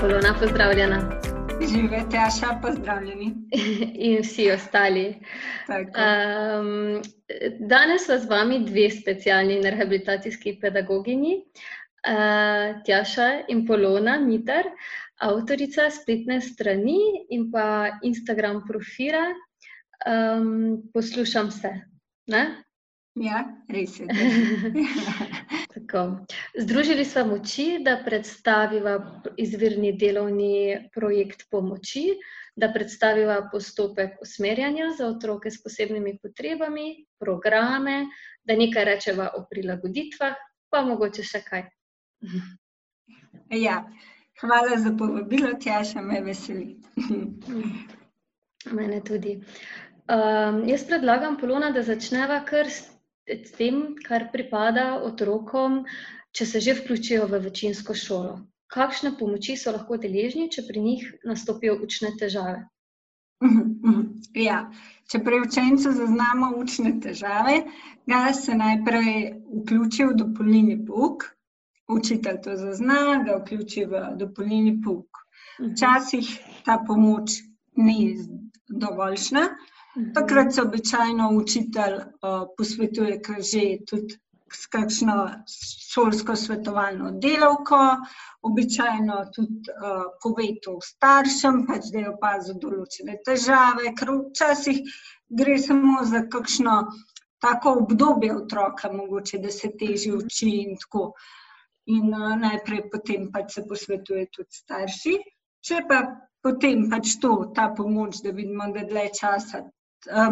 Polona, pozdravljena. Živete, a še pozdravljeni. In vsi ostali. Um, danes so z vami dve specialni rehabilitacijski pedagoginji, uh, Tjaša in Polona Mitar, avtorica spletne strani in pa Instagram profila. Um, poslušam se. Ne? Ja, res je. Združili smo moči, da predstaviva izvirni delovni projekt pomoči, da predstaviva postopek usmerjanja za otroke s posebnimi potrebami, programe, da nekaj rečeva o prilagoditvah, pa mogoče še kaj. Ja, hvala za povabilo, Tjaša, me veseli. Mene tudi. Um, jaz predlagam, Polona, da začneva kar s s tem, kar pripada otrokom, če se že vključijo v večinsko šolo. Kakšne pomoči so lahko deležni, če pri njih nastopijo učne težave? Ja, če pri učencu zaznamo učne težave, ga se najprej vključi v dopolnilni pouk. Učitelj to zazna, ga vključi v dopolnilni pouk. Včasih ta pomoč ni dovoljšna, Takrat se običajno učitelj uh, posvetuje, kar že tudi s kakšno šolsko svetovalno delavko, običajno tudi uh, pove to staršem, pač da je opazil določene težave, ker včasih gre samo za kakšno tako obdobje otroka, mogoče da se teži uči in tako. In uh, najprej potem pač se posvetuje tudi starši. Če pa potem pač to, ta pomoč, da vidimo, da dlje časa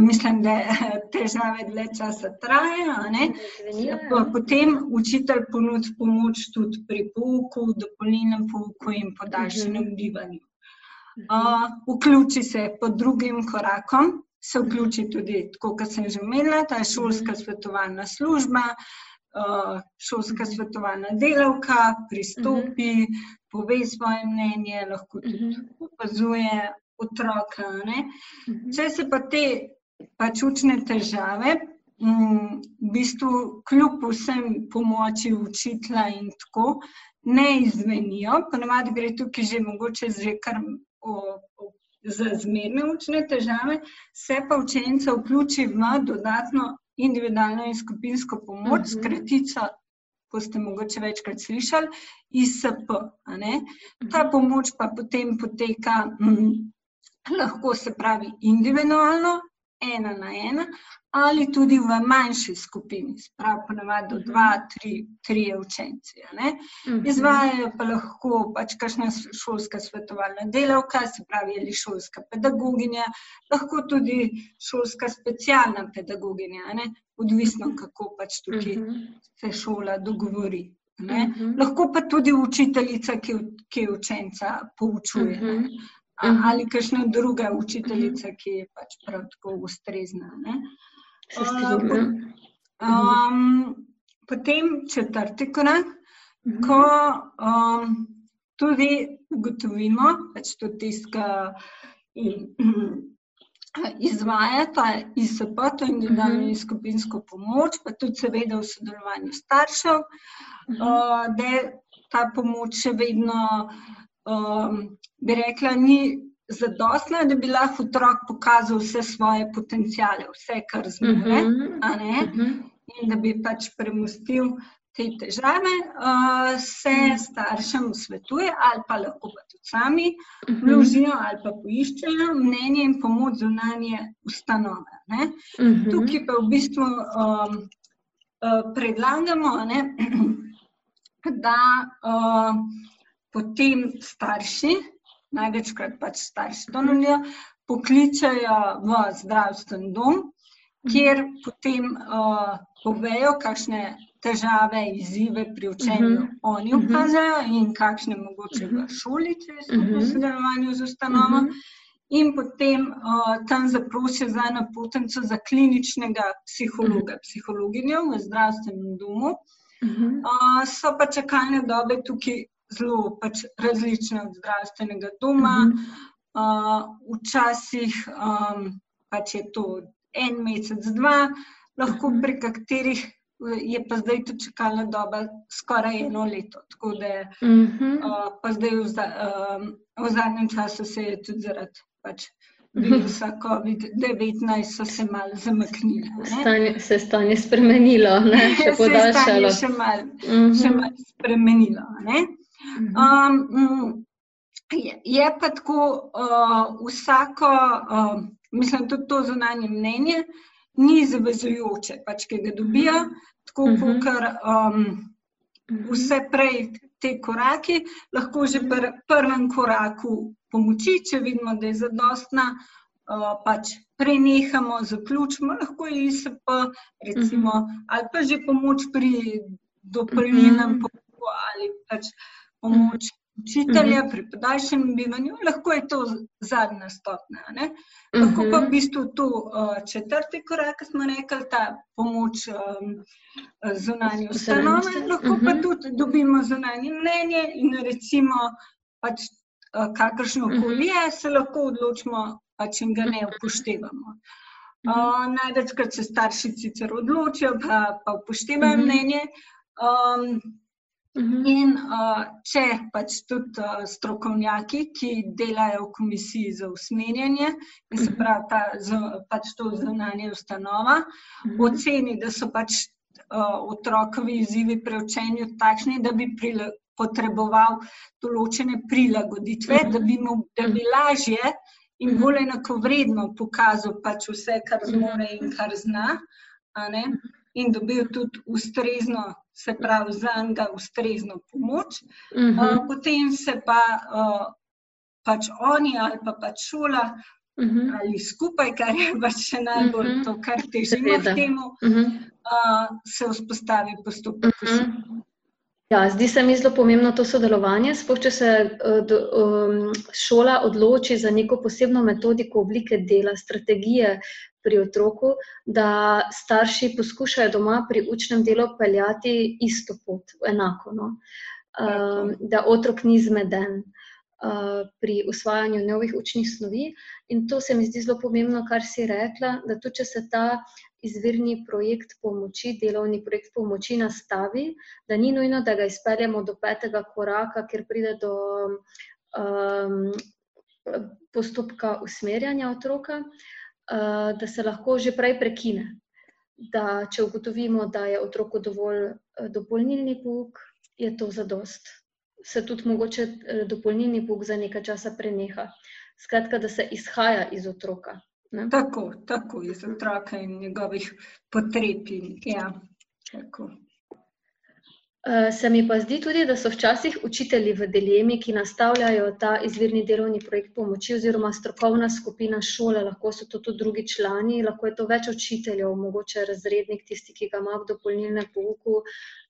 mislim, da težave dlje časa trajajo. Potem učitelj ponudi pomoč tudi pri pouku, dopolnilnem pouku in podaljšanem mhm. bivanju. Uh, vključi se pod drugim korakom, se vključi tudi, kot sem že omenila, ta šolska mhm. svetovalna služba, uh, šolska svetovalna delavka, pristopi, pove svoje mnenje, lahko tudi opazuje otroka. Mhm. Če se pa te pač učne težave, m, v bistvu kljub vsem pomoči učitla in tako, ne izvenijo, ponovadi gre tukaj že mogoče že kar o, o, za zmerne učne težave, se pa učenca vključi v dodatno individualno in skupinsko pomoč, uh -huh. skratico. Ko ste mogoče večkrat slišali, ISP. Ta mhm. pomoč pa potem poteka mm, lahko se pravi individualno, ena na ena, ali tudi v manjši skupini, sprav ponavadi do dva, tri, tri učenci. Mhm. Izvajajo pa lahko pač kakšna šolska svetovalna delavka, se pravi ali šolska pedagoginja, lahko tudi šolska specialna pedagoginja, ne? odvisno kako pač tukaj mhm. se šola dogovori. Uh -huh. Lahko pa tudi učiteljica, ki, ki učenca poučuje. Uh -huh. -huh. ali kakšna druga učiteljica, ki je pač prav tako ustrezna. Um, um, potem četrti korak, -huh. ko um, tudi ugotovimo, da pač to tiska. Izvaja ta ISP, to je individualno in skupinsko pomoč, pa tudi, seveda, v sodelovanju staršev, uh da je ta pomoč še vedno um, bi rekla, ni zadostna, da bi lahko otrok pokazal vse svoje potencijale, vse, kar zmore, uh -huh. uh -huh. in da bi pač premustil te težave, uh, se -huh. staršem svetuje, ali pa lahko pa tudi sami vložijo, uh -huh. ali pa poiščejo mnenje in pomoč zunanje ustanove. Uh -huh. Tukaj pa v bistvu um, uh, predlagamo, ne, da. Uh, potem starši, največkrat pač starši to nudijo, pokličajo v zdravstveni dom, kjer potem uh, povejo, kakšne težave, izzive pri učenju uh mhm. -huh. oni mhm. opazajo in kakšne mogoče v mhm. šoli, če so v sodelovanju z ustanovo. Uh -huh. In potem uh, tam zaprosijo za napotenco za kliničnega psihologa, psihologinjo v zdravstvenem domu. Uh -huh. uh, so pa čakalne dobe tukaj zelo pač različne od zdravstvenega doma. Uh -huh. uh, včasih um, pač je to en mesec, dva, lahko pri katerih je pa zdaj tu čakalna doba skoraj eno leto. Tako da je uh -huh. uh, pa zdaj v, uh, v zadnjem času se je tudi zaradi pač, virusa COVID-19 so se malo zamaknili. Stanje, se je stanje spremenilo, ne? še podaljšalo. Se je še malo uh -huh. mal spremenilo. Um, je, pa tako uh, vsako, uh, mislim, tudi to zunanje mnenje, ni zavezujoče, pač, ki ga dobijo, tako uh -huh. kot um, vse prej te korake, lahko že pri prvem koraku pomoči, če vidimo, da je zadostna, uh, pač prenehamo, zaključimo, lahko je ISP, recimo, uh -huh. ali pa že pomoč pri dopolnjenem uh -huh. pomoču ali pač. Uh -huh učitelja pri podaljšanem bivanju, lahko je to zadnja stopnja. Lahko pa v bistvu tu uh, četrti korak, smo rekli, ta pomoč um, zunanje ustanove, lahko pa tudi dobimo zunanje mnenje in recimo pač uh, kakršno koli je, se lahko odločimo, pač in ga ne upoštevamo. Uh, Največkrat se starši sicer odločijo, pa, pa upoštevajo mnenje. Um, Mhm. In uh, če pač tudi uh, strokovnjaki, ki delajo v komisiji za usmerjanje, in se mhm. pravi, ta, z, pač to zunanje ustanova, mhm. oceni, da so pač uh, otrokovi izzivi pri učenju takšni, da bi potreboval določene prilagoditve, da bi, mu, da bi lažje in bolj enako vredno pokazal pač vse, kar zmore in kar zna in dobil tudi ustrezno, se pravi, za njega ustrezno pomoč. Uh -huh. uh, potem se pa uh, pač oni ali pa pač šola uh -huh. ali skupaj, kar je pač še najbolj uh -huh. to, kar težimo v temu, uh -huh. uh, se vzpostavi postopek. Uh -huh. Ja, zdi se mi zelo pomembno to sodelovanje. Sploh, če se um, šola odloči za neko posebno metodiko oblike dela, strategije pri otroku, da starši poskušajo doma pri učnem delu peljati isto pot, enako. No? Um, da otrok ni zmeden uh, pri usvajanju novih učnih snovi. In to se mi zdi zelo pomembno, kar si rekla, da tudi če se ta izvirni projekt pomoči, delovni projekt pomoči nastavi, da ni nujno, da ga izpeljemo do petega koraka, ker pride do um, postopka usmerjanja otroka. Da se lahko že prej prekine. Da, če ugotovimo, da je otroku dovolj eh, dopolnilni pouk, je to zadost. Se tudi mogoče eh, dopolnilni pouk za nekaj časa preneha. Skratka, da se izhaja iz otroka. Ne? Tako, tako iz otroka in njegovih potreb. Ja, tako. Eh, se mi pa zdi tudi, da so včasih učitelji v dilemi, ki nastavljajo ta izvirni delovni projekt pomoči, oziroma strokovna skupina šole, lahko so to tudi drugi člani, lahko je to več učiteljev, mogoče razrednik, tisti, ki ga ima v dopolnilnem pouku,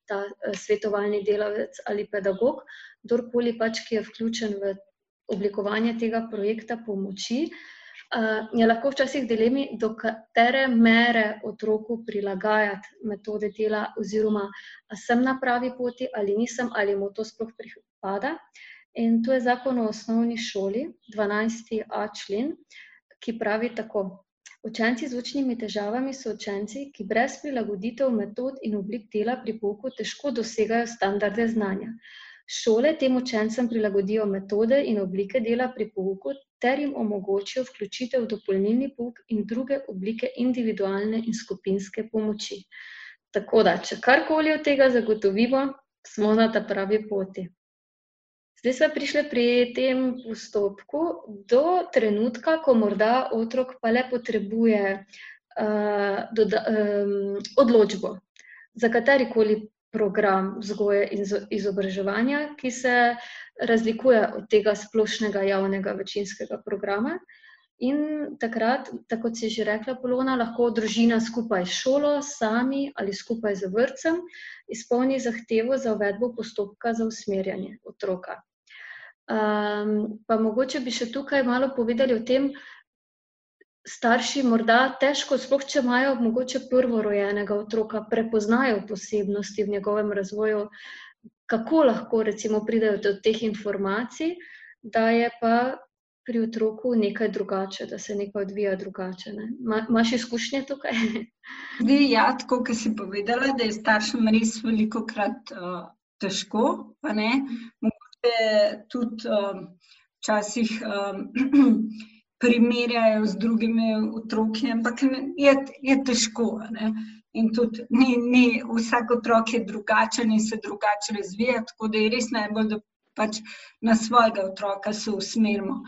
ta eh, svetovalni delavec ali pedagog, kdorkoli pač, ki je vključen v oblikovanje tega projekta pomoči. Uh, je lahko včasih dilemi, do katere mere otroku prilagajati metode dela, oziroma sem na pravi poti ali nisem, ali mu to sploh pripada. In to je zakon o osnovni šoli, 12a člen, ki pravi tako. Učenci z učnimi težavami so učenci, ki brez prilagoditev metod in oblik dela pri pouku težko dosegajo standarde znanja. Šole tem učencem prilagodijo metode in oblike dela pri pouku ter jim omogočijo vključitev v dopolnilni pouk in druge oblike individualne in skupinske pomoči. Tako da, če karkoli od tega zagotovimo, smo na ta pravi poti. Zdaj smo prišli pri tem postopku do trenutka, ko morda otrok pa le potrebuje uh, doda, um, odločbo za katerikoli program vzgoje in izobraževanja, ki se razlikuje od tega splošnega javnega večinskega programa. In takrat, tako si že rekla, Polona, lahko družina skupaj s šolo, sami ali skupaj z vrtcem izpolni zahtevo za uvedbo postopka za usmerjanje otroka. Um, pa mogoče bi še tukaj malo povedali o tem, starši morda težko, sploh če imajo mogoče prvorojenega otroka, prepoznajo posebnosti v njegovem razvoju, kako lahko recimo pridejo do teh informacij, da je pa pri otroku nekaj drugače, da se nekaj odvija drugače. Ne? Ma, Imaš izkušnje tukaj? Se, ja, kot si povedala, da je staršem res veliko krat uh, težko. Mogoče tudi um, včasih um, primerjajo z drugimi otroki, ampak je, je težko. Ne? In tudi ni, ni, vsak otrok je drugačen in se drugače razvija, tako da je res najbolj, da pač na svojega otroka se usmerimo.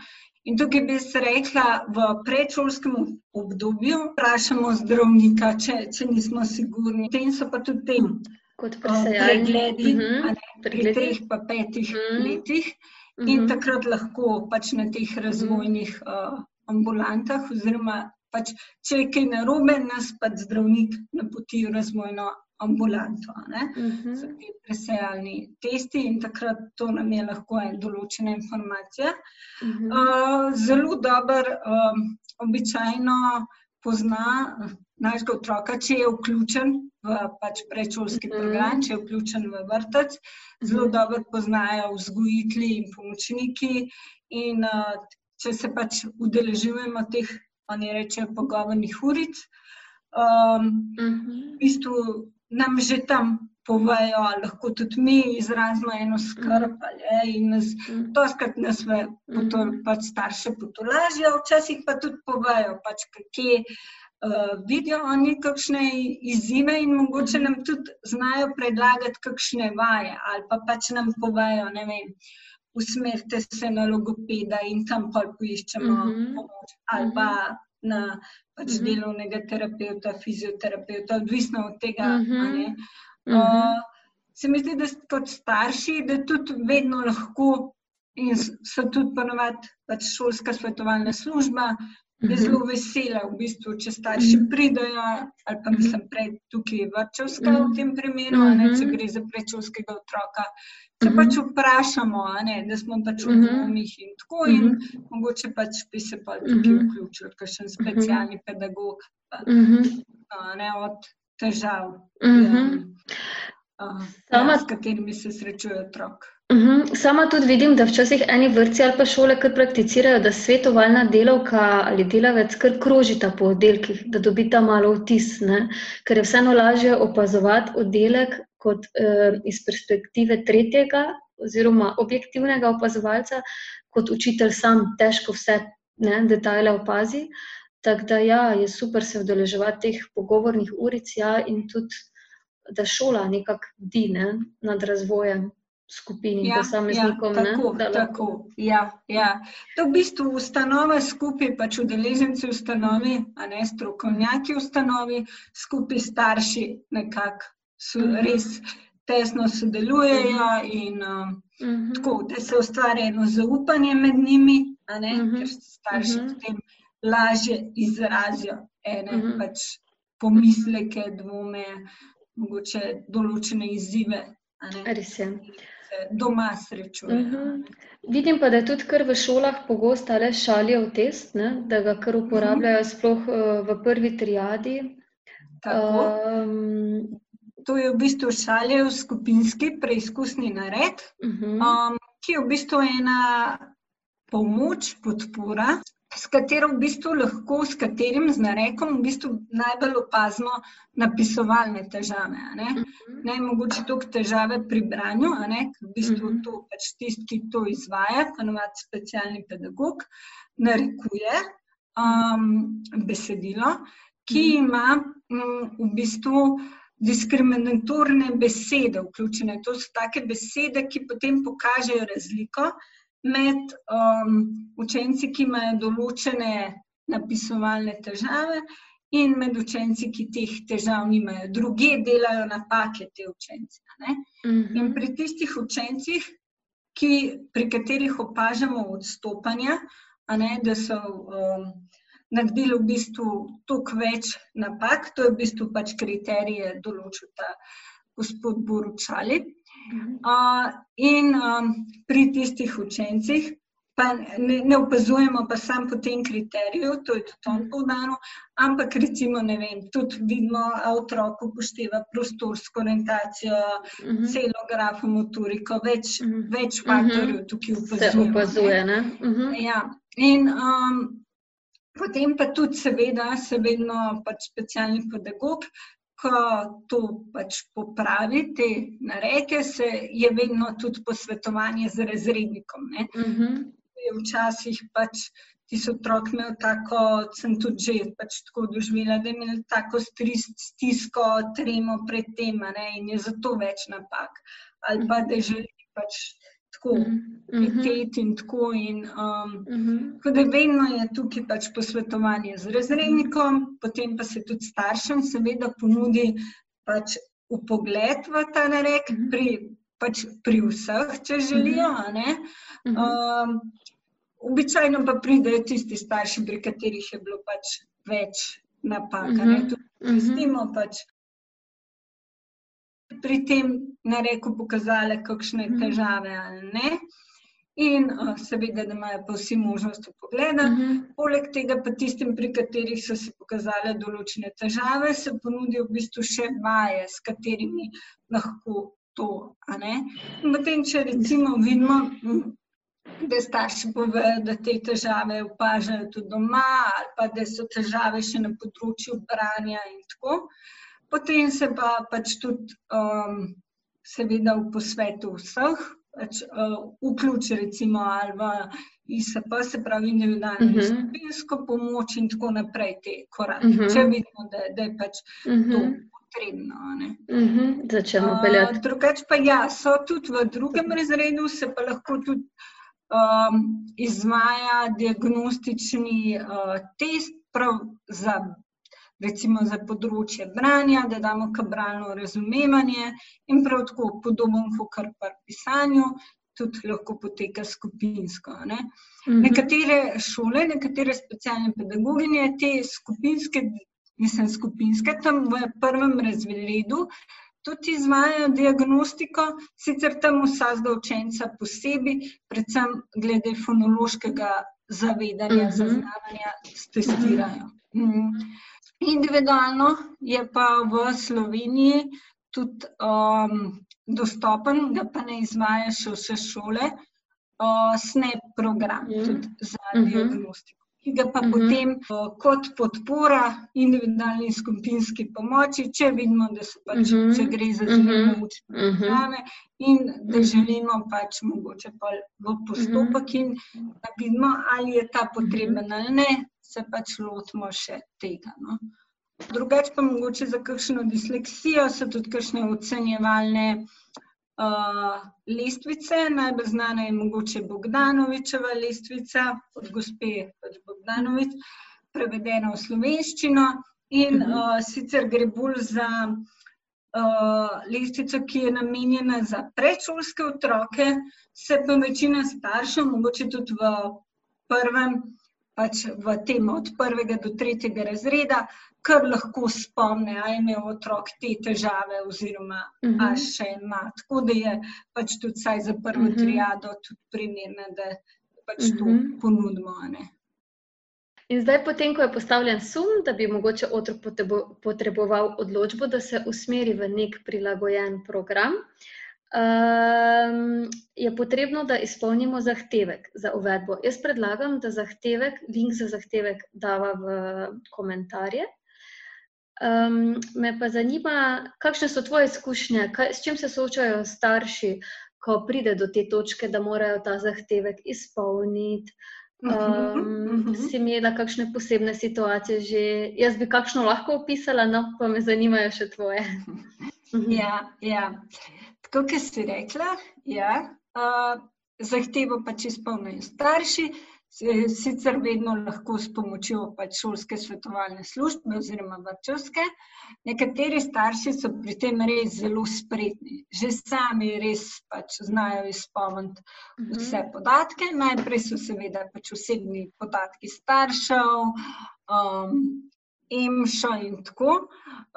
In tukaj bi se rekla, v predšolskem obdobju vprašamo zdravnika, če, če nismo sigurni. Tem so pa tudi tem pregledi, uh -huh. ne, pri treh pa petih uh -huh. letih. In uh -huh. takrat lahko pač na teh razvojnih uh, ambulantah, oziroma pač, če je kaj narobe, nas pač zdravnik napoti v razvojno ambulanto. Uh -huh. So ti presejalni testi in takrat to nam je lahko en določena informacija. Uh -huh. uh, zelo dober, um, običajno pozna našega otroka, če je vključen v pač predšolski uh -huh. program, če je vključen v vrtec. Zelo uh -huh. dobro poznajo vzgojitelji in pomočniki. In uh, če se pač udeležujemo teh, oni rečejo, pogovornih uric. Um, uh -huh. V bistvu nam že tam povejo, lahko tudi mi izrazimo eno skrb. In nas, mm. to skrat nas v, to, mm. pač starše potolažijo, včasih pa tudi povejo, pač kje uh, vidijo oni kakšne izzive in mogoče nam tudi znajo predlagati kakšne vaje ali pa pač nam povejo, ne vem. Usmerite se na logopeda in tam pa poiščemo mm -hmm. pomoč. Ali pa na pač uh -huh. delovnega terapeuta, fizioterapeuta, odvisno od tega. Uh -huh. uh, se mi zdi, da kot starši, da tudi vedno lahko, in so tudi ponovadi pač šolska svetovalna služba, je zelo vesela, v bistvu, če starši pridajo, ali pa mislim, prej tukaj je vrčevska v tem primeru, ne, če gre za predšolskega otroka, Se pač vprašamo, ne, da smo pač v umih in tako, in mogoče pač bi se pa tudi vključil, še en specialni pedagog, pa, ne od težav, ja, Sama, s katerimi se srečuje otrok. Sama tudi vidim, da včasih eni vrtci ali pa šole kar prakticirajo, da svetovalna delavka ali delavec kar krožita po oddelkih, da dobita malo vtis, ne? ker je vseeno lažje opazovati oddelek, kot uh, iz perspektive tretjega oziroma objektivnega opazovalca, kot učitelj sam težko vse ne, detajle opazi. Tako da ja, je super se udeleževati teh pogovornih uric ja, in tudi, da šola nekako bdi ne, nad razvojem. Skupini, ja, posameznikom. Ja, tako, ne, tako, ja, ja. To v bistvu ustanova skupaj, pač udeleženci ustanovi, a ne strokovnjaki ustanovi, skupaj starši nekako so mhm. res tesno sodelujejo in uh, uh -huh. tako, da se ustvari eno zaupanje med njimi, uh -huh. ker starši uh -huh. potem lažje izrazijo ene uh -huh. pač pomisleke, dvome, mogoče določene izzive. Res je. Doma srečuje. Uh -huh. Vidim pa, da je tudi kar v šolah pogosto le šalijo test, ne? da ga kar uporabljajo, sploh uh, v prvi triadi. Um, to je v bistvu šaljev skupinski preizkusni nared, uh mhm. -huh. um, ki je v bistvu ena pomoč, podpora, s katero v bistvu lahko, s katerim z narekom v bistvu najbolj opazimo napisovalne težave. Ne? Uh mhm. -huh. ne mogoče tudi težave pri branju, ker v bistvu uh mhm. -huh. to pač tisti, ki to izvaja, ponovadi specialni pedagog, narekuje um, besedilo, ki ima um, v bistvu diskriminatorne besede vključene. To so take besede, ki potem pokažejo razliko med um, učenci, ki imajo določene napisovalne težave, in med učenci, ki teh težav nimajo. Druge delajo napake te učence. Mhm. In pri tistih učencih, ki, pri katerih opažamo odstopanja, ne, da so. Um, naredili v bistvu toliko več napak, to je v bistvu pač kriterije določil ta gospod Boručali. Uh, in um, pri tistih učencih, pa ne, ne opazujemo pa samo po tem kriteriju, to je tudi on povdaril, ampak recimo, ne vem, tudi vidimo, da otrok upošteva prostorsko orientacijo, uh mhm. -huh. celo grafomotoriko, več, uh mhm. -huh. več faktorjev tukaj opazujemo. Se opazuje, ne? Uh -huh. Ja, In um, potem pa tudi, seveda, se vedno pač specialni pedagog, ko to pač popravi, te nareke, se je vedno tudi posvetovanje z razrednikom. Uh Mhm. -huh. Včasih pač ti so otrok imel tako, sem tudi že pač tako doživela, da je imel tako stisko, tremo pred tem, ne, in je zato več napak. Ali pa da želi pač tako Mhm. hiteti in tako. In, um, Mhm. Tako da vedno je tukaj pač posvetovanje z razrednikom, potem pa se tudi staršem seveda ponudi pač upogled v ta narek Mhm. pri, pač pri vseh, če želijo. Um, običajno pa pridejo tisti starši, pri katerih je bilo pač več napak. ne. Mhm. Tudi. Pustimo pač pri tem nareku pokazali, kakšne Mhm. težave ali ne. In uh, seveda, da imajo pa vsi možnost pogleda. Mhm. Poleg tega pa tistim, pri katerih so se pokazale določene težave, se ponudijo v bistvu še vaje, s katerimi lahko to. In potem, če recimo vidimo, da starši povejo, da te težave opažajo tudi doma, ali pa da so težave še na področju branja in tako. Potem se pa pač tudi um, seveda v posvetu vseh, pač, uh, vključi recimo ali v ISP, se pravi individualno in Mhm. skupinsko pomoč in tako naprej te korake, Mhm. če vidimo, da, da je pač to Mhm. potrebno. a ne. Mhm. Začnemo Uh, peljati. Drugače pa ja, so tudi v drugem razredu, se pa lahko tudi um, izvaja diagnostični uh, test prav za, recimo za področje branja, da damo kabralno razumevanje in prav tako podoben kot pri pisanju, tudi lahko poteka skupinsko. ne. Mhm. Nekatere šole, nekatere specialne pedagoginje te skupinske, mislim, skupinske tam v prvem razredu tudi izvajajo diagnostiko, sicer tam vsakega učenca posebej, predvsem glede fonološkega zavedanja, Mhm. zaznavanja, testirajo. Mhm. Individualno je pa v Sloveniji tudi um, dostopen, ga pa ne izvaja še vse šole, uh, SNAP program Mhm. tudi za Mhm. diagnostiko, ki ga pa Mhm. potem uh, kot podpora individualni in skupinski pomoči, če vidimo, da se pač, Mhm. če gre za Mhm. zelo učne Mhm. težave in da Mhm. želimo pač mogoče pa v postopek in da vidimo, ali je ta potreben ali ne, se pač lotimo še tega. No. Drugače pa mogoče za kakšno disleksijo so tudi kakšne ocenjevalne uh, lestvice. Najbolj znana je mogoče Bogdanovičeva lestvica od gospe pač Bogdanovič, prevedena v slovenščino in Mhm. uh, sicer gre bolj za uh, lestvico, ki je namenjena za predšolske otroke, se pa večina staršev, mogoče tudi v prvem, pač v tem od prvega do tretjega razreda, kar lahko spomne, a je imel otrok te težave oziroma a Mhm. še ima. Tako da je pač tudi vsaj za prvo Mhm. triado tudi primerna, da pač to Mhm. ponudimo. ne. In zdaj, potem, ko je postavljen sum, da bi mogoče otrok potrebo- potreboval odločbo, da se usmeri v nek prilagojen program, um, je potrebno, da izpolnimo zahtevek za uvedbo. Jaz predlagam, da zahtevek, link za zahtevek dava v komentarje. Um, me pa zanima, kakšne so tvoje izkušnje, kaj, s čim se soočajo starši, ko pride do te točke, da morajo ta zahtevek izpolniti. Um, mhm. si imela kakšne posebne situacije že? Jaz bi kakšno lahko opisala, no pa me zanimajo še tvoje. Mhm. Ja, ja. Tako kot si rekla, ja, uh, zahtevo pač izpolnijo starši, si- sicer vedno lahko s pomočjo pač šolske svetovalne službe oziroma vrtčevske. Nekateri starši so pri tem res zelo spretni, že sami res pač znajo izpolniti Mhm. vse podatke. Najprej so seveda pač osebni podatki staršev, um, EMŠO in tako.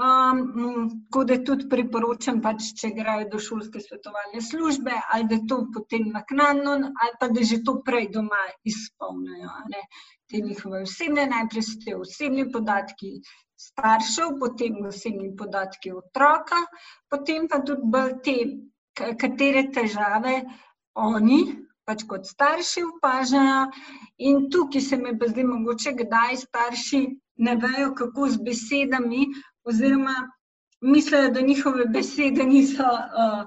Um, tako da tudi priporočam, pač, če grejo do šolske svetovalne službe, ali da to potem naknadno, ali pa da že to prej doma izpolnijo. Te njihove osebne, najprej so te osebni podatki staršev, potem osebni podatki otroka, potem pa tudi te, katere težave oni pač kot starši opažajo. In tukaj se mi pa zdi mogoče, kdaj starši ne vejo, kako z besedami, oziroma mislijo, da njihove besede niso. Uh,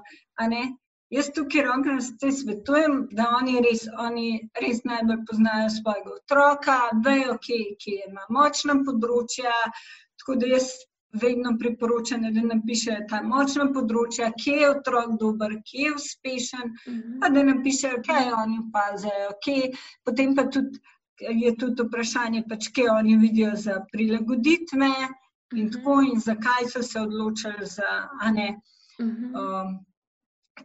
Jaz tukaj rokam se svetujem, da oni res, oni res najbolj poznajo svojega otroka, vejo, kje, kje ima močna področja. Tako da jaz vedno priporočam, da napišejo ta močna področja, kje je otrok dober, kje je uspešen, mhm. -huh. pa da napišejo, kaj oni opazijo, kje. Potem pa tudi je tudi vprašanje, pač, kje oni vidijo za prilagoditve in uh mhm. tako, in zakaj so se odločili za ne, -huh. um,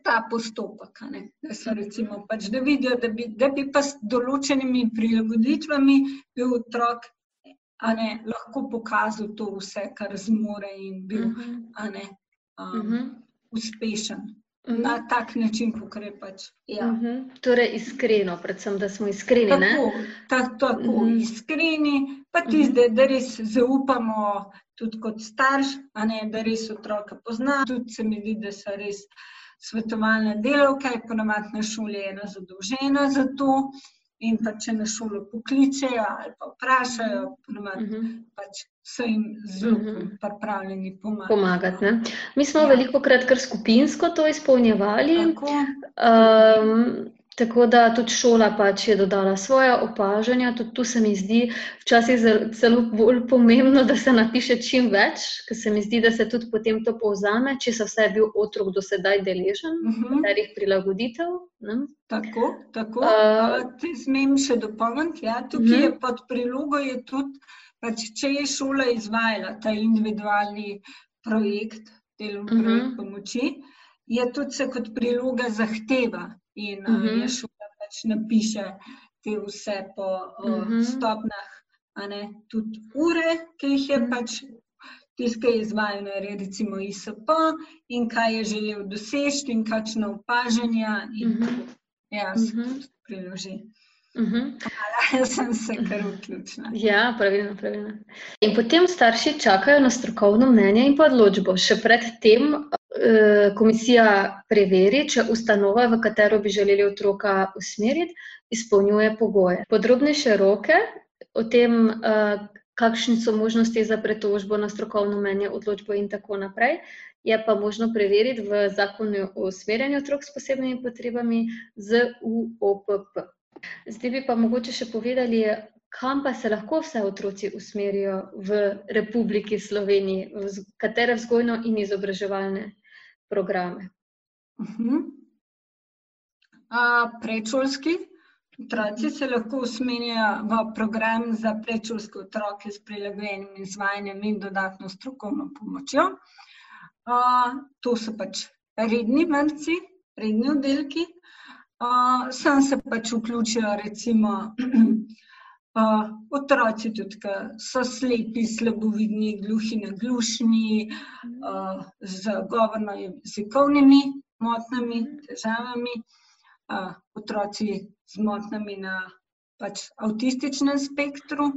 ta postopek. Da, so, recimo, pač, da vidijo, da bi, da bi pa s določenimi prilagoditvami bil otrok ne, lahko pokazal to vse, kar zmore in bil -huh. ne, um, uh -huh. uspešen. Uh -huh. Na tak način, kot pač. Ja. Uh -huh. Torej, iskreno, predvsem, da smo iskreni. Tako, ta, tako uh -huh. iskreni, pa tudi, uh -huh. da, da res zaupamo, tudi kot starš, ne, da res otroka poznamo. Tudi se mi zdi, da so res svetovalne delovke, ponovadi na šoli je ena zadolžena za to. In pa če na šolo pokličejo ali pa vprašajo, ponovadi, uh mhm. -huh. pač so jim zelo uh mhm. -huh. pripravljeni pomagati. pomagati Mi smo ja. veliko krat kar skupinsko to izpolnjevali. Um, Tako da tudi šola pač je dodala svoje opažanja, tudi tu se mi zdi včasih zelo bolj pomembno, da se napiše čim več, ker se mi zdi, da se tudi potem to povzame, če se vse je bil otrok do sedaj deležen, uh -huh. katerih prilagoditev. Ne? Tako, tako. Uh, Ti smem še dopolniti. Ja, tukaj uh -huh. je pod prilogo je tudi, pač, če je šola izvajala ta individualni projekt, delovni uh -huh. projekt pomoči, je tudi se kot priloga zahteva in uh -huh. je šola pač napiše te vse po uh, uh -huh. stopnah, ne, tudi ure, ki jih je uh -huh. pač. Tiskaj je izvajanje, recimo ISP, in kaj je želel doseči, in kakšno opažanje, in uh -huh. ja, se uh -huh. priloži. Uh -huh. Hvala, jaz sem se kar vključila. Ja, pravilno, pravilno. In potem starši čakajo na strokovno mnenje in pa odločbo. Še predtem Eh, komisija preveri, če ustanova, v katero bi želeli otroka usmeriti, izpolnjuje pogoje. Podrobnejše roke o tem, eh, kakšne so možnosti za pretožbo na strokovno mnenje, odločbo in tako naprej, je pa možno preveriti v zakonu o usmerjanju otrok s posebnimi potrebami z UOPP. Zdaj bi pa mogoče še povedali, kam pa se lahko vse otroci usmerijo v Republiki Sloveniji, v katere vzgojno in izobraževalne programe? Uh -huh. uh, predšolski otroci se lahko usmerijo v program za predšolske otroke s prilagojenim izvajanjem in dodatno strokovno pomočjo. Uh, to so pač redni vrtci, redni oddelki. Uh, sem se pač vključila, recimo, uh, otroci, tudi ki so slepi, slabovidni, gluhi, naglušni, uh, z govorno-jezikovnimi motnjami, težavami, uh, otroci z motnjami na pač, avtističnem spektru.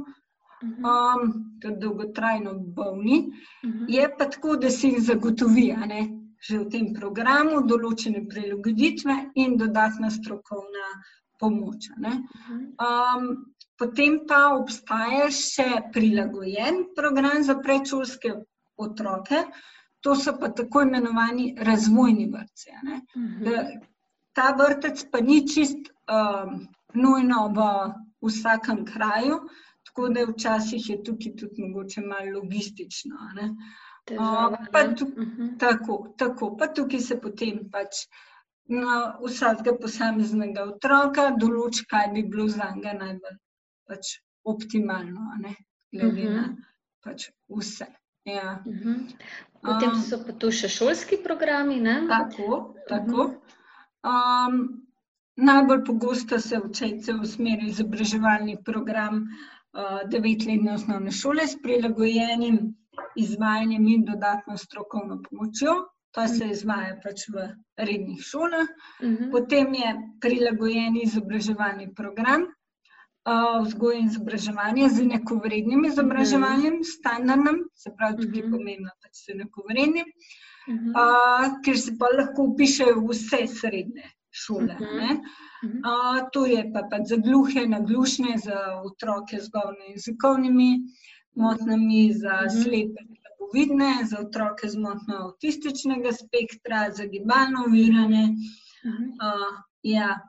Um, tudi dolgotrajno bolni, uh -huh. je pa tako, da se jih zagotovi, ne, že v tem programu, določene prilagoditve in dodatna strokovna pomoč. Um, Potem pa obstaja še prilagojen program za predšolske otroke, to so pa tako imenovani razvojni vrtci. Mhm. Ta vrtec pa ni čist um, nujno v vsakem kraju, tako da včasih je tukaj tudi mogoče malo logistično. Težava, uh, pa, tuk, uh mhm. -huh. tako, tako, pa tukaj se potem pač vsakega posameznega otroka določi, kaj bi bilo za njega najbolj pač optimalno, ne, glede uh -huh. na mhm. pač vse. Ja. Uh mhm. -huh. Potem um, so pa tu še šolski programi. Ne? Tako. tako. Uh -huh. um, najbolj pogosto se učejce usmeri izobraževalni program uh, devetletne osnovne šole s prilagojenim izvajanjem in dodatno strokovno pomočjo. To se izvaja pač v rednih šolah. Uh -huh. Potem je prilagojen izobraževalni program, vzgoje in izobraževanje z enakovrednim izobraževanjem, mhm. standardnim, se pravi, tudi mhm. pomembno, da se enakovrednim, uh, ker se pa lahko upišejo vse srednje šole. Uh, to je pa, pa za gluhe, naglušne, za otroke z govorno-jezikovnimi motnjami, za slepe, slabovidne, za otroke z motnjo avtističnega spektra, za gibalno uvirane. Uh, ja.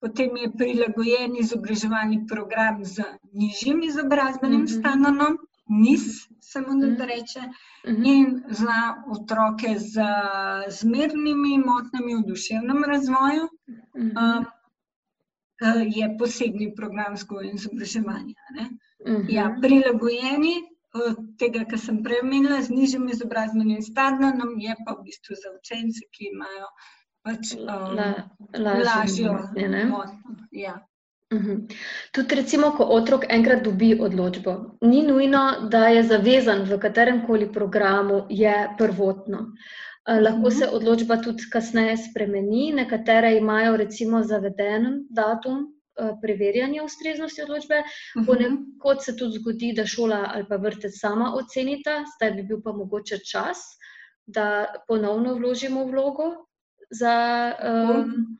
Potem je prilagojen izobraževalni program z nižjim izobrazbenim stanonom, niz, se mu da reče, in za otroke z zmernimi motnjami v duševnem razvoju. Uh, je posebni program vzgoje in izobraževanja. Uh -huh. ja, prilagojeni tega, kar sem prej omenila, z nižjim izobrazbenim stanonom, je pa v bistvu za učence, ki imajo pač um, La, lažjo motnjo. Ja. Uhum. Tudi, recimo, ko otrok enkrat dobi odločbo, ni nujno, da je zavezan v katerem koli programu, je prvotno. Uh, lahko se odločba tudi kasneje spremeni. Nekatere imajo, recimo, zaveden datum uh, preverjanja ustreznosti odločbe, ponekod se tudi zgodi, da šola ali pa vrtec sama ocenita, zdaj bi bil pa mogoče čas, da ponovno vložimo vlogo za um,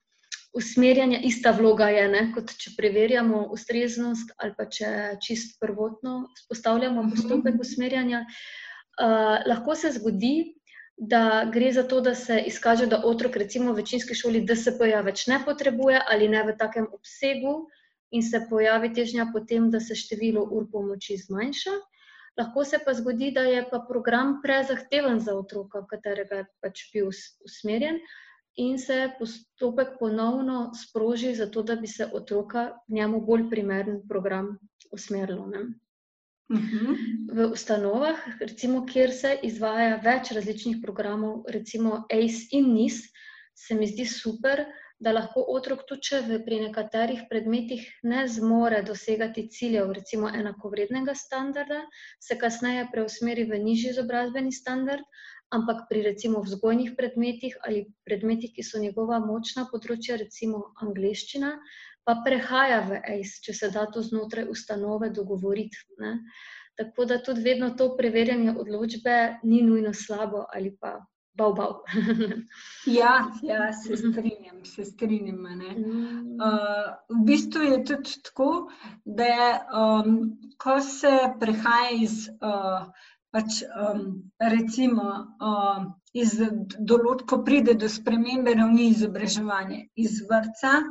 usmerjanje. Ista vloga je, ne, kot če preverjamo ustreznost ali pa če čist prvotno spostavljamo postopek usmerjanja. Uh, lahko se zgodi, da gre za to, da se izkaže, da otrok, recimo v večinski šoli, DSP-ja več ne potrebuje ali ne v takem obsegu, in se pojavi težnja potem, da se število ur pomoči zmanjša. Lahko se pa zgodi, da je pa program prezahteven za otroka, v katerega je pač bil usmerjen, in se postopek ponovno sproži, zato da bi se otroka njemu bolj primeren program usmerilo. Uh mhm. -huh. V ustanovah, recimo, kjer se izvaja več različnih programov, recimo ACE in NIS, se mi zdi super, da lahko otrok tudi, če pri nekaterih predmetih ne zmore dosegati ciljev, recimo enakovrednega standarda, se kasneje preusmeri v nižji izobrazbeni standard, ampak pri recimo vzgojnih predmetih ali predmetih, ki so njegova močna področja, recimo angliščina, pa prehaja v ACE, če se da to znotraj ustanove dogovoriti. Ne? Tako da tudi vedno to preverjanje odločbe ni nujno slabo ali pa bau bau. ja, ja, se strinjam, se strinjam. Uh, v bistvu je tudi tako, da um, ko se prehaja iz uh, pač, um, recimo, um, iz določb, ko pride do spremembe ravni izobraževanja, iz vrca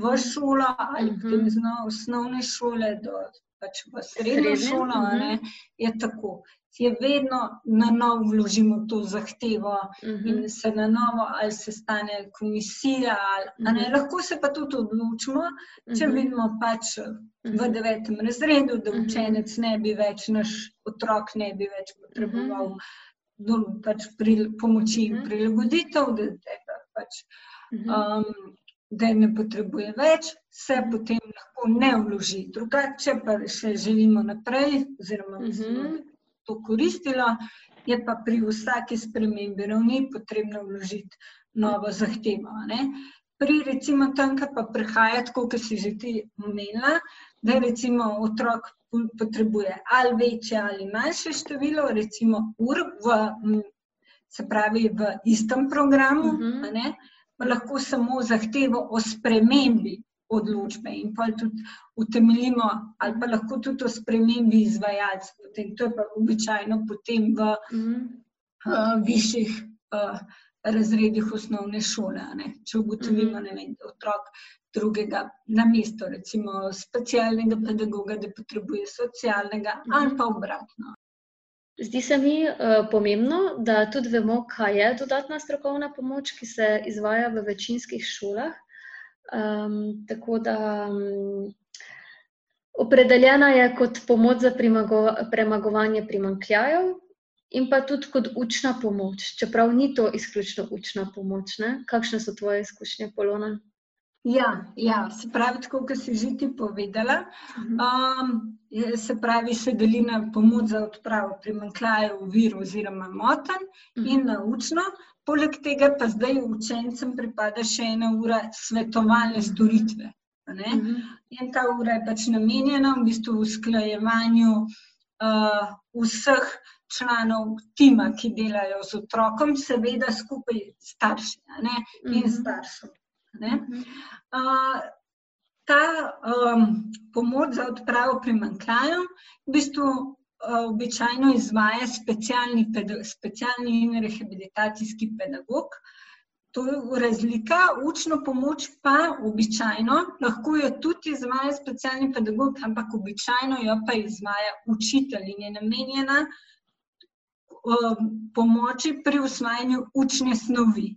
v šolo ali uh -huh. iz osnovne šole do pač v srednjo šolo, uh -huh. ne, je tako je vedno na novo vložimo to zahtevo uh -huh. in mhm. se na novo ali se stane komisija. Ali, uh -huh. Lahko se pa tudi odločimo, če uh -huh. vidimo pač v mhm. devetem razredu, da mhm. učenec ne bi več, naš otrok ne bi več potreboval uh -huh. pač pri, pomoči in prilagoditev. Da, da, pač, um, Da ne potrebuje več, se potem lahko ne vloži. Drugače, pa še želimo naprej, oziroma, uh -huh to koristilo, je pa pri vsaki spremembi ravni potrebno vložiti novo zahtevo. Ne? Pri recimo tam, kar pa prihaja, tako kot si že ti omenila, da recimo otrok potrebuje ali večje ali manjše število, recimo ur v, se pravi v istem programu, uh -huh. ne, pa lahko samo zahtevo o spremembi odločbe in pa tudi utemeljimo, ali pa lahko tudi o spremembi izvajalcev. To je pa običajno potem v mm. uh, višjih uh, razredih osnovne šole. Ne? Če ugotovimo, mm. vem, da otrok drugega na mesto, recimo specialnega pedagoga, da potrebuje socialnega mm. ali pa obratno. Zdi se mi uh, pomembno, da tudi vemo, kaj je dodatna strokovna pomoč, ki se izvaja v večinskih šolah. Um, tako da um, opredeljena je kot pomoč za premagovanje primankljajev, in pa tudi kot učna pomoč, čeprav ni to izključno učna pomoč. Ne? Kakšne so tvoje izkušnje, Polona? Ja, ja, se pravi, tako kot si že ti povedala, um, se pravi, se deli na pomoč za odpravo primankljajev, virov oziroma motenj in na učno. Poleg tega pa zdaj učencem pripada še ena ura svetovalne storitve. Ne? Mhm. In ta ura je pač namenjena v bistvu usklajevanju uh, vseh članov tima, ki delajo z otrokom, seveda skupaj s starši in mhm. Staršem. Uh, ta um, pomoč za odpravo primankljajev v bistvu uh, običajno izvaja specialni, specialni in rehabilitacijski pedagog. To je razlika, učno pomoč pa običajno lahko jo tudi izvaja specialni pedagog, ampak običajno jo pa izvaja učitelj in je namenjena um, pomoči pri usvajanju učne snovi.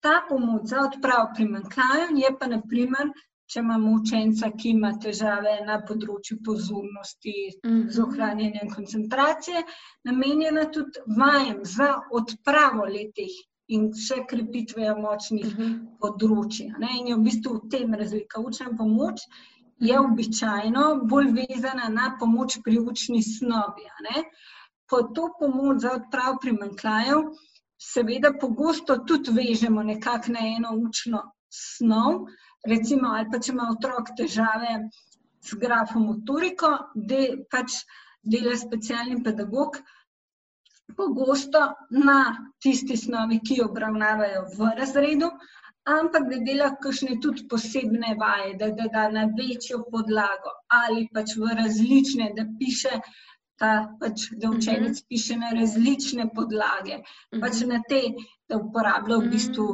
Ta pomoč za odpravo primankljajev je pa naprimer če imamo učenca, ki ima težave na področju pozornosti, mm -hmm. z ohranjanjem koncentracije, namenjena tudi vajem za odpravo letih in še krepitve močnih mm -hmm. področji. Ne? In je v bistvu v tem razlika. Učna pomoč je mhm. običajno bolj vezana na pomoč pri učni snovi. Po to pomoč za odpravo primankljajev, seveda, pogosto tudi vežemo nekako na eno učno snov recimo, ali pa če ima otrok težave s grafomotoriko, da pač dela specialni pedagog, pogosto na tisti snovi, ki jo obravnavajo v razredu, ampak da dela kakšne tudi posebne vaje, da da da na večjo podlago ali pač v različne, da piše. Ta, pač, da učenec uh mhm. -huh. piše na različne podlage, uh -huh. pač mhm. na te, da uporablja v bistvu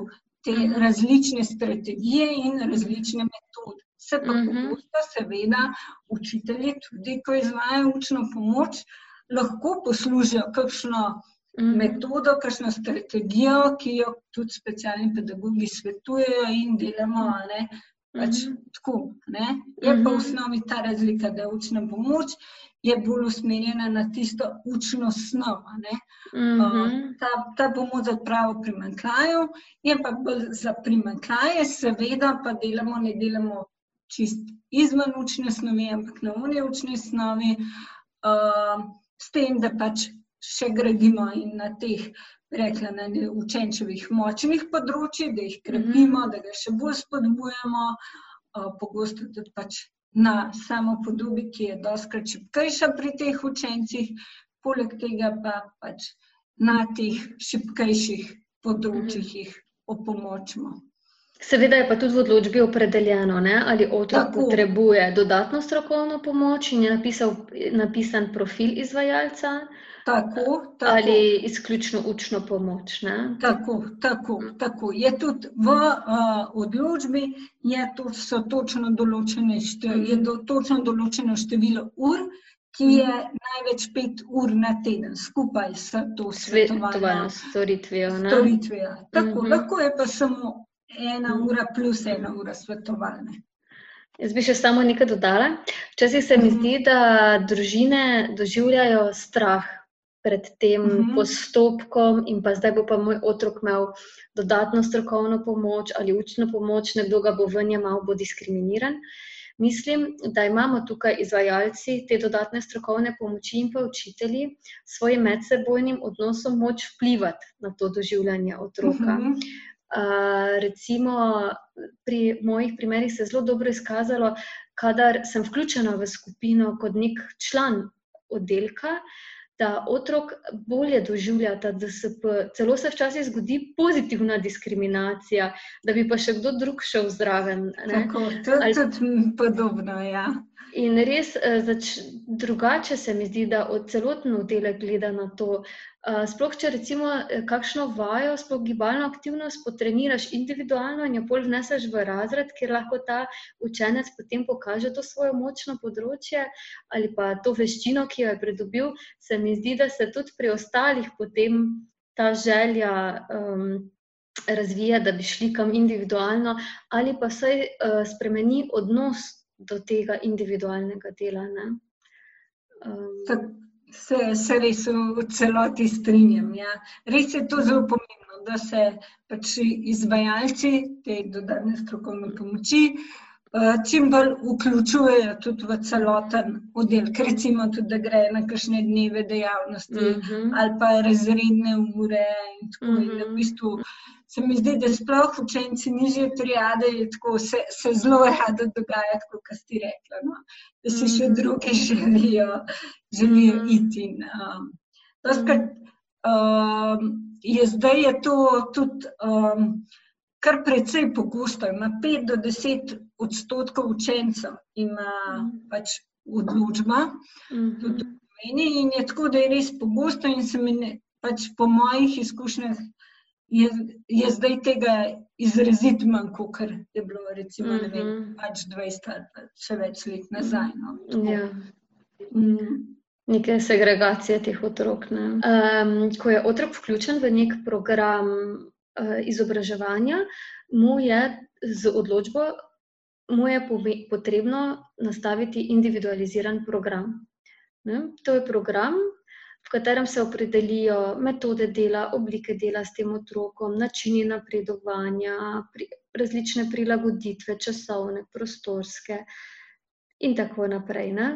te različne strategije in različne metode. Se pa mhm. pogosto, seveda, učitelji, tudi ko izvajo učno pomoč, lahko poslužijo kakšno mhm. metodo, kakšno strategijo, ki jo tudi specialni pedagogi svetujejo in delamo. Ne, pač mhm. tako, ne. Je pa v osnovi ta razlika, da je učna pomoč je bolj usmerjena na tisto učno snov. Mm -hmm. ta, ta pomoč za odpravo primankljajev je pa bolj za primankljaje, seveda pa delamo, ne delamo čist izven učne snovi, ampak na unije učne snovi, uh, s tem, da pač še gradimo in na teh. Rekla na učenčevih močnih področjih, da jih krepimo, mm -hmm. da ga še bolj spodbujamo, uh, pogosto tudi pač na samo podobi, ki je doskrat šipkejša pri teh učencih, poleg tega pa pač na teh šipkejših področjih jih opomočimo. Seveda je pa tudi v odločbi opredeljeno, ne? ali otrok Tako. potrebuje dodatno strokovno pomoč in je napisal, napisan profil izvajalca. Tako, tako. Ali izključno učno pomoč. Tako, tako, tako. Je tudi v uh, odločbi, je to, so točno določene, je do, točno določeno število ur, ki je mm. največ pet ur na teden, skupaj s to svetovalno storitvijo. storitvijo. Tako, mm -hmm. Lahko je pa samo ena ura plus ena ura svetovalne. Jaz bi še samo nekaj dodala. Včasih se mi mhm. zdi, da družine doživljajo strah pred tem uh mhm. -huh. postopkom, in pa zdaj bo pa moj otrok imel dodatno strokovno pomoč ali učno pomoč, nekdo ga bo v njej malo bo diskriminiran. Mislim, da imamo tukaj izvajalci te dodatne strokovne pomoči in pa učitelji s svojim medsebojnim odnosom moč vplivati na to doživljanje otroka. Uh -huh. Uh, recimo, pri mojih primerih se je zelo dobro izkazalo, kadar sem vključena v skupino kot nek član oddelka, da otrok bolje doživlja ta DSP. Celo se včasih zgodi pozitivna diskriminacija, da bi pa še kdo drug šel zraven. Tako, to je tudi podobno. Ja. In res eh, zač, drugače se mi zdi, da od celotno oddelek gleda na to. Eh, sploh, če recimo eh, kakšno vajo, sploh gibalno aktivnost potreniraš individualno in jo pol vneseš v razred, kjer lahko ta učenec potem pokaže to svoje močno področje ali pa to veščino, ki jo je pridobil, se mi zdi, da se tudi pri ostalih potem ta želja. Um, Razvija, da bi šli kam individualno, ali pa se uh, spremeni odnos do tega individualnega dela. Um, se, se res v celoti strinjam. Ja. Res je to zelo pomembno, da se pač izvajalci te dodatne strokovne pomoči uh, čim bolj vključujejo tudi v celoten oddelek. Recimo, tudi, da grejo na kakšne dneve dejavnosti uh mhm. -huh. ali pa razredne ure. In tako, uh -huh. in v mhm. bistvu, se mi zdi, da sploh učenci nižje triade tako, se, se zelo rado dogaja, kot ste rekli, no? da si še mhm. druge želijo, želijo mhm. iti. Um, Doskrat, um, je zdaj je to tudi um, kar precej pogosto, ima 5 do 10 odstotkov učencev, ima Mhm. pač odločba. Mhm. Meni in je tako, da je res pogosto in se mi ne, pač po mojih izkušnjah je, je zdaj tega izrazito manj, kot je bilo recimo ne vem, Mhm. pač 20 ali pa še več let nazaj. No. Tako. Ja. Mm. Neke segregacije teh otrok. ne. Um, ko je otrok vključen v nek program uh, izobraževanja, mu je z odločbo mu je potrebno nastaviti individualiziran program. Ne? To je program, v katerem se opredelijo metode dela, oblike dela s tem otrokom, načini napredovanja, pri, različne prilagoditve, časovne, prostorske in tako naprej. Ne?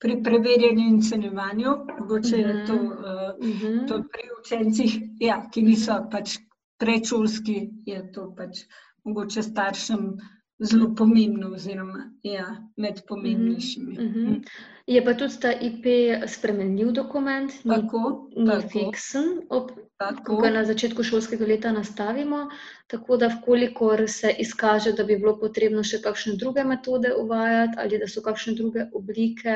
Pri preverjanju in cenjevanju, mogoče je to, uh, Mhm. to pri učencih, ja, ki niso pač predšolski, je to pač mogoče staršem zelo pomembno, oziroma ja, med pomembnejšimi. Mhm. Je pa tudi ta IP spremenljiv dokument, ni, Tako, ni tako, fiksen, ob, ko ga na začetku šolskega leta nastavimo. Tako da, vkolikor se izkaže, da bi bilo potrebno še kakšne druge metode uvajati, ali da so kakšne druge oblike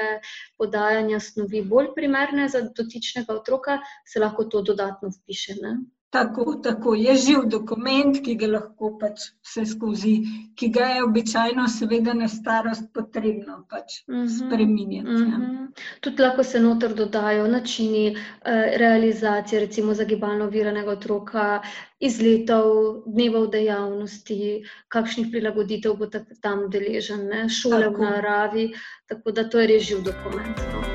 podajanja snovi bolj primerne za dotičnega otroka, se lahko to dodatno vpiše. Ne? Tako, tako je živ dokument, ki ga lahko pač vse skozi, ki ga je običajno, seveda, na starost potrebno pač Mhm. spremenjati. ja. Mhm. Tudi lahko se noter dodajo načini eh, realizacije, recimo za gibalno oviranega otroka, izletov, dnevov dejavnosti, kakšnih prilagoditev bo tam deležen, ne, šole v Tako. naravi. Tako da to je res živ dokument. No.